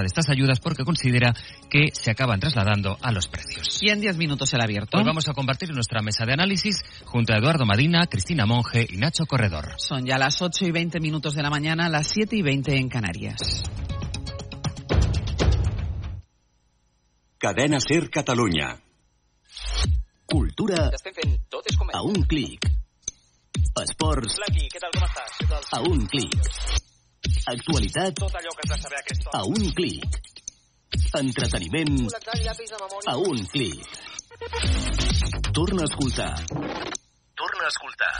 de estas ayudas porque considera que se acaban trasladando a los precios. Y en 10 minutos el abierto. Hoy vamos a compartir nuestra mesa de análisis junto a Eduardo Madina, Cristina Monge y Nacho Corredor. Son ya las 8 y 20 minutos de la mañana, las 7 y 20 en Canarias. Cadena Ser Catalunya. Cultura a un clic. Esports a un clic. Actualitat a un clic. Entreteniment a un clic. Torna a escoltar. Torna a escoltar.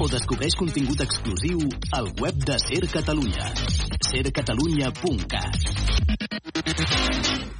O descobreix contingut exclusiu al web de Ser Catalunya. sercatalunya.cat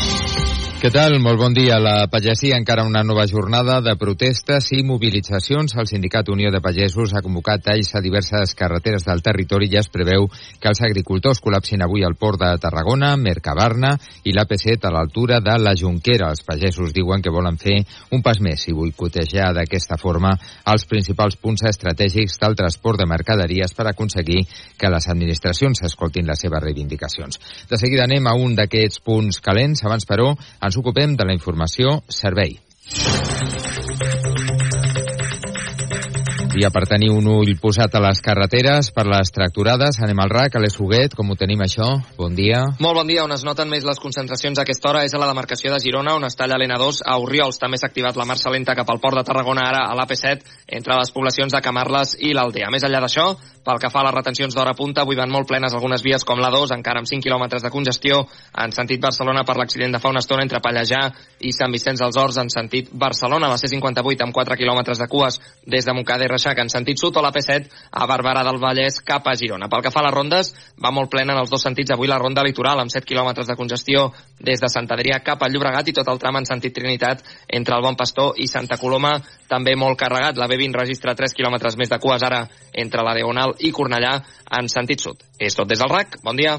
Què tal? Molt bon dia. La pagesia encara una nova jornada de protestes i mobilitzacions. El Sindicat Unió de Pagesos ha convocat talls a diverses carreteres del territori i es preveu que els agricultors col·lapsin avui al port de Tarragona, Mercabarna i l'AP7 a l'altura de la Junquera. Els pagesos diuen que volen fer un pas més i boicotejar d'aquesta forma els principals punts estratègics del transport de mercaderies per aconseguir que les administracions escoltin les seves reivindicacions. De seguida anem a un d'aquests punts calents. Abans, però, ens ocupem de la informació servei. Dia per tenir un ull posat a les carreteres per les tracturades. Anem al RAC, a l'Esfoguet, com ho tenim això? Bon dia. Molt bon dia. On es noten més les concentracions a aquesta hora és a la demarcació de Girona, on està l'N2 a Oriols. També s'ha activat la marxa lenta cap al port de Tarragona, ara a l'AP7, entre les poblacions de Camarles i l'Aldea. Més enllà d'això, pel que fa a les retencions d'hora punta, avui van molt plenes algunes vies com la 2, encara amb 5 quilòmetres de congestió, en sentit Barcelona per l'accident de fa una estona entre Pallejà i Sant Vicenç dels Horts, en sentit Barcelona, la C58 amb 4 quilòmetres de cues des de Montcada i Reixac en sentit sud o la P7 a Barberà del Vallès cap a Girona. Pel que fa a les rondes, va molt plena en els dos sentits avui la ronda litoral amb 7 quilòmetres de congestió des de Sant Adrià cap al Llobregat i tot el tram en sentit Trinitat entre el Bon Pastor i Santa Coloma també molt carregat. La B20 registra 3 quilòmetres més de cues ara entre la Diagonal i Cornellà en sentit sud. És tot des del RAC. Bon dia.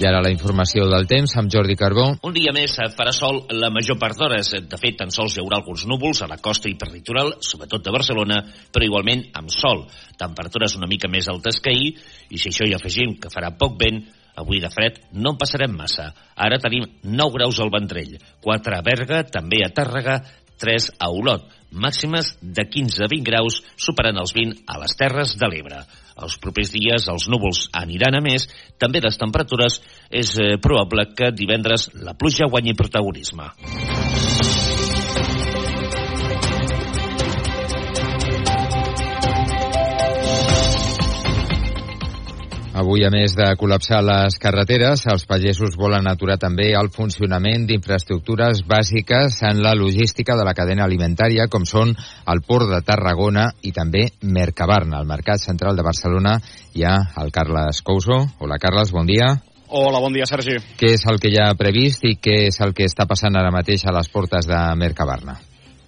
I ara la informació del temps amb Jordi Carbó. Un dia més farà sol la major part d'hores. De fet, tan sols hi haurà alguns núvols a la costa i per litoral, sobretot de Barcelona, però igualment amb sol. Temperatures una mica més altes que ahir, i si això hi afegim que farà poc vent, avui de fred no en passarem massa. Ara tenim 9 graus al Ventrell, 4 a Berga, també a Tàrrega, 3 a Olot, màximes de 15 a 20 graus, superant els 20 a les Terres de l'Ebre. Els propers dies els núvols aniran a més, també les temperatures és eh, probable que divendres la pluja guanyi protagonisme. Avui, a més de col·lapsar les carreteres, els pagesos volen aturar també el funcionament d'infraestructures bàsiques en la logística de la cadena alimentària, com són el Port de Tarragona i també Mercabarna. Al Mercat Central de Barcelona hi ha el Carles Couso. Hola, Carles, bon dia. Hola, bon dia, Sergi. Què és el que hi ha previst i què és el que està passant ara mateix a les portes de Mercabarna?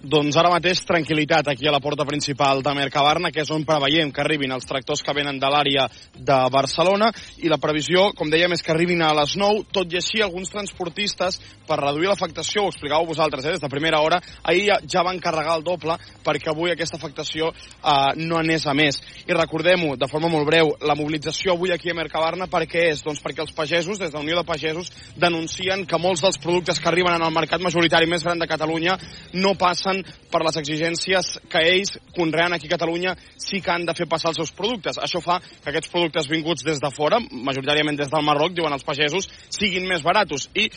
Doncs ara mateix tranquil·litat aquí a la porta principal de Mercabarna, que és on preveiem que arribin els tractors que venen de l'àrea de Barcelona i la previsió, com dèiem, és que arribin a les 9, tot i així alguns transportistes, per reduir l'afectació, ho explicàveu vosaltres eh, des de primera hora, ahir ja, van carregar el doble perquè avui aquesta afectació eh, no anés a més. I recordem-ho, de forma molt breu, la mobilització avui aquí a Mercabarna per què és? Doncs perquè els pagesos, des de la Unió de Pagesos, denuncien que molts dels productes que arriben en el mercat majoritari més gran de Catalunya no passen per les exigències que ells, conreant aquí a Catalunya, sí que han de fer passar els seus productes. Això fa que aquests productes vinguts des de fora, majoritàriament des del Marroc, diuen els pagesos, siguin més baratos. I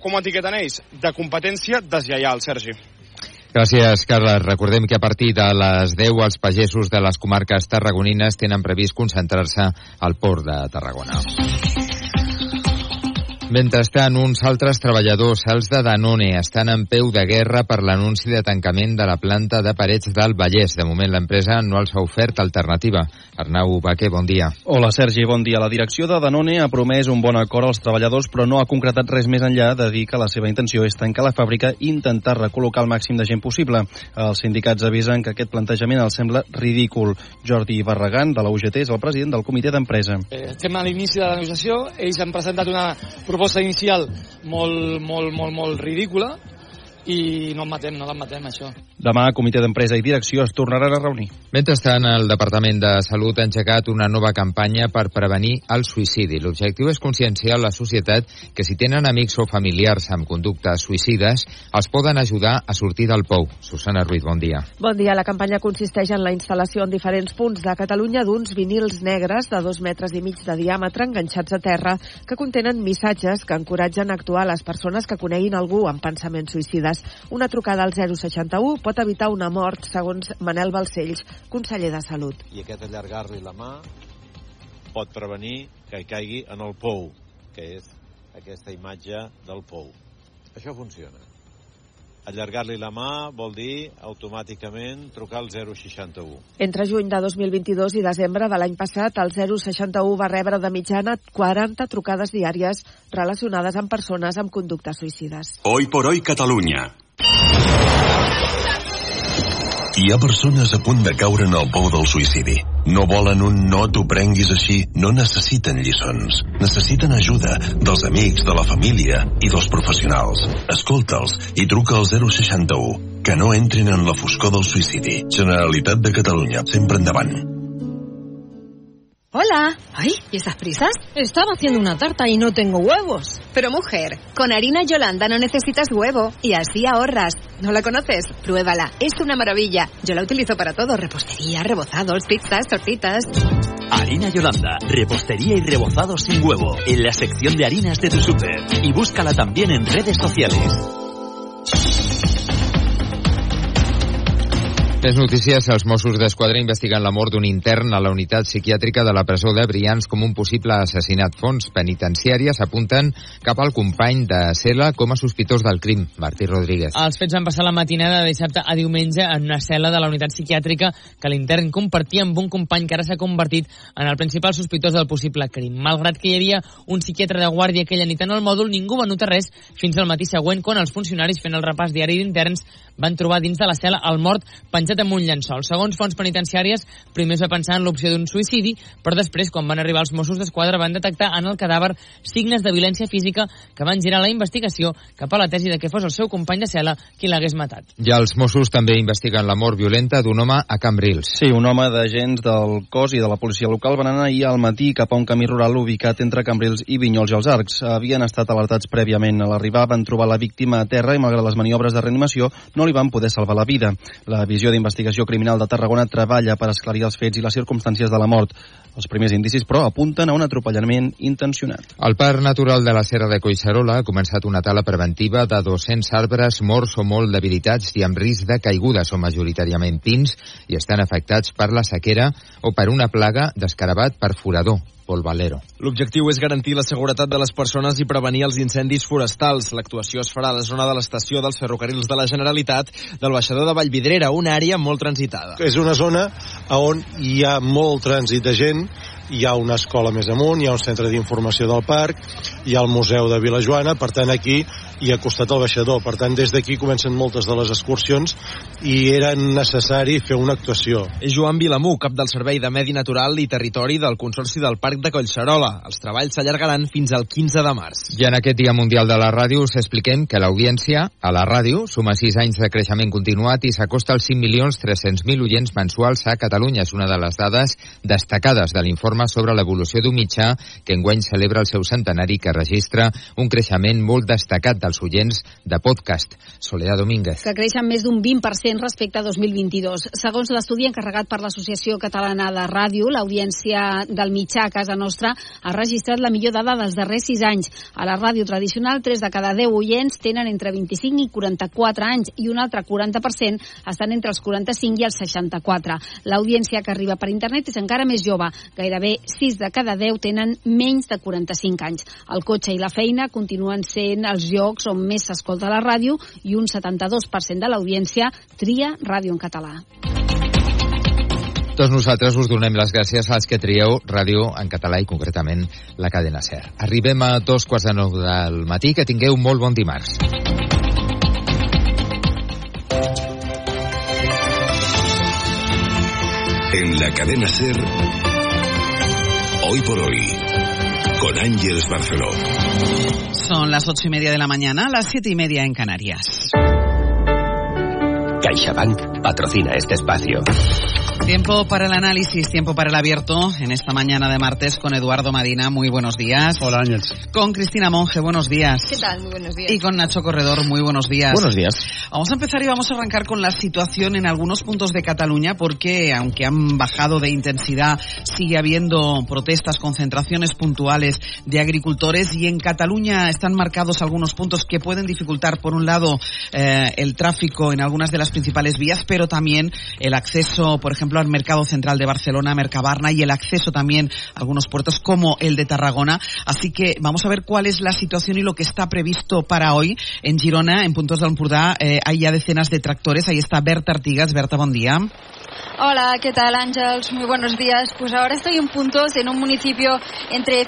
com etiqueten ells? De competència deslleial, Sergi. Gràcies, Carles. Recordem que a partir de les 10 els pagesos de les comarques tarragonines tenen previst concentrar-se al port de Tarragona. Mentrestant, uns altres treballadors, els de Danone, estan en peu de guerra per l'anunci de tancament de la planta de Parets del Vallès. De moment, l'empresa no els ha ofert alternativa. Arnau Baquer, bon dia. Hola, Sergi, bon dia. La direcció de Danone ha promès un bon acord als treballadors, però no ha concretat res més enllà de dir que la seva intenció és tancar la fàbrica i intentar recol·locar el màxim de gent possible. Els sindicats avisen que aquest plantejament els sembla ridícul. Jordi Barragán, de la UGT, és el president del comitè d'empresa. Eh, estem a l'inici de la negociació, ells han presentat una proposta inicial molt, molt, molt, molt ridícula i no en matem, no l'admetem, això. Demà, comitè d'empresa i direcció es tornaran a reunir. Mentrestant, el Departament de Salut ha engegat una nova campanya per prevenir el suïcidi. L'objectiu és conscienciar la societat que si tenen amics o familiars amb conductes suïcides, els poden ajudar a sortir del pou. Susana Ruiz, bon dia. Bon dia. La campanya consisteix en la instal·lació en diferents punts de Catalunya d'uns vinils negres de dos metres i mig de diàmetre enganxats a terra que contenen missatges que encoratgen a actuar les persones que coneguin algú amb pensaments suïcides. Una trucada al 061 pot evitar una mort, segons Manel Balcells, conseller de Salut. I aquest allargar-li la mà pot prevenir que caigui en el pou, que és aquesta imatge del pou. Això funciona. Allargar-li la mà vol dir automàticament trucar al 061. Entre juny de 2022 i desembre de l'any passat, el 061 va rebre de mitjana 40 trucades diàries relacionades amb persones amb conductes suïcides. Hoy por hoy Catalunya. Hi ha persones a punt de caure en el pou del suïcidi. No volen un no t'ho prenguis així. No necessiten lliçons. Necessiten ajuda dels amics, de la família i dels professionals. Escolta'ls i truca al 061. Que no entrin en la foscor del suïcidi. Generalitat de Catalunya. Sempre endavant. Hola. Ay, ¿y esas prisas? Estaba haciendo una tarta y no tengo huevos. Pero mujer, con harina Yolanda no necesitas huevo y así ahorras. ¿No la conoces? Pruébala, es una maravilla. Yo la utilizo para todo, repostería, rebozados, pizzas, tortitas. Harina Yolanda, repostería y rebozados sin huevo, en la sección de harinas de tu súper. Y búscala también en redes sociales. Més notícies. Els Mossos d'Esquadra investiguen la mort d'un intern a la unitat psiquiàtrica de la presó de Brians com un possible assassinat. Fons penitenciàries apunten cap al company de cel·la com a sospitós del crim, Martí Rodríguez. Els fets van passar la matinada de dissabte a diumenge en una cel·la de la unitat psiquiàtrica que l'intern compartia amb un company que ara s'ha convertit en el principal sospitós del possible crim. Malgrat que hi havia un psiquiatre de guàrdia aquella nit en el mòdul, ningú va notar res fins al matí següent quan els funcionaris fent el repàs diari d'interns van trobar dins de la cel·la el mort penjat amb un llençol. Segons fonts penitenciàries, primer es va pensar en l'opció d'un suïcidi, però després, quan van arribar els Mossos d'Esquadra, van detectar en el cadàver signes de violència física que van girar la investigació cap a la tesi de que fos el seu company de cel·la qui l'hagués matat. I els Mossos també investiguen la mort violenta d'un home a Cambrils. Sí, un home d'agents del cos i de la policia local van anar ahir al matí cap a un camí rural ubicat entre Cambrils i Vinyols i els Arcs. Havien estat alertats prèviament. A l'arribar van trobar la víctima a terra i, malgrat les maniobres de reanimació, no li van poder salvar la vida. La visió d'investigació criminal de Tarragona treballa per esclarir els fets i les circumstàncies de la mort. Els primers indicis, però, apunten a un atropellament intencionat. El Parc Natural de la Serra de Collserola ha començat una tala preventiva de 200 arbres morts o molt debilitats i amb risc de caiguda. Són majoritàriament pins i estan afectats per la sequera o per una plaga d'escarabat perforador. Pol Valero. L'objectiu és garantir la seguretat de les persones i prevenir els incendis forestals. L'actuació es farà a la zona de l'estació dels ferrocarrils de la Generalitat del baixador de Vallvidrera, una àrea molt transitada. És una zona on hi ha molt trànsit de gent, hi ha una escola més amunt, hi ha un centre d'informació del parc, hi ha el Museu de Vilajoana, per tant aquí i ha costat el baixador. Per tant, des d'aquí comencen moltes de les excursions i era necessari fer una actuació. És Joan Vilamú, cap del Servei de Medi Natural i Territori del Consorci del Parc de Collserola. Els treballs s'allargaran fins al 15 de març. I en aquest Dia Mundial de la Ràdio us expliquem que l'audiència a la ràdio suma 6 anys de creixement continuat i s'acosta als 5.300.000 oients mensuals a Catalunya. És una de les dades destacades de l'informe sobre l'evolució d'un mitjà que enguany celebra el seu centenari que registra un creixement molt destacat dels oients de podcast. Soledad Domínguez. Que creixen més d'un 20% respecte a 2022. Segons l'estudi encarregat per l'Associació Catalana de Ràdio, l'audiència del mitjà a casa nostra ha registrat la millor dada dels darrers 6 anys. A la ràdio tradicional, 3 de cada 10 oients tenen entre 25 i 44 anys i un altre 40% estan entre els 45 i els 64. L'audiència que arriba per internet és encara més jove. Gairebé gairebé 6 de cada 10 tenen menys de 45 anys. El cotxe i la feina continuen sent els llocs on més s'escolta la ràdio i un 72% de l'audiència tria ràdio en català. Tots nosaltres us donem les gràcies als que trieu ràdio en català i concretament la cadena SER. Arribem a dos quarts de nou del matí, que tingueu molt bon dimarts. En la cadena SER, hoy por hoy, con Ángeles Barceló. Son las ocho y media de la mañana, las siete y media en Canarias. CaixaBank patrocina este espacio. Tiempo para el análisis, tiempo para el abierto en esta mañana de martes con Eduardo Madina. Muy buenos días. Hola, Ángels. Con Cristina Monge, buenos días. ¿Qué tal? Muy buenos días. Y con Nacho Corredor, muy buenos días. Buenos días. Vamos a empezar y vamos a arrancar con la situación en algunos puntos de Cataluña porque aunque han bajado de intensidad, sigue habiendo protestas, concentraciones puntuales de agricultores y en Cataluña están marcados algunos puntos que pueden dificultar, por un lado, eh, el tráfico en algunas de las principales vías, pero también el acceso, por ejemplo, al mercado central de Barcelona, Mercabarna y el acceso también a algunos puertos como el de Tarragona. Así que vamos a ver cuál es la situación y lo que está previsto para hoy en Girona, en Puntos de Empordà. Eh, hay ya decenas de tractores. Ahí está Berta Artigas. Berta, buen día. Hola, ¿qué tal Ángeles? Muy buenos días. Pues ahora estoy en Puntos, en un municipio entre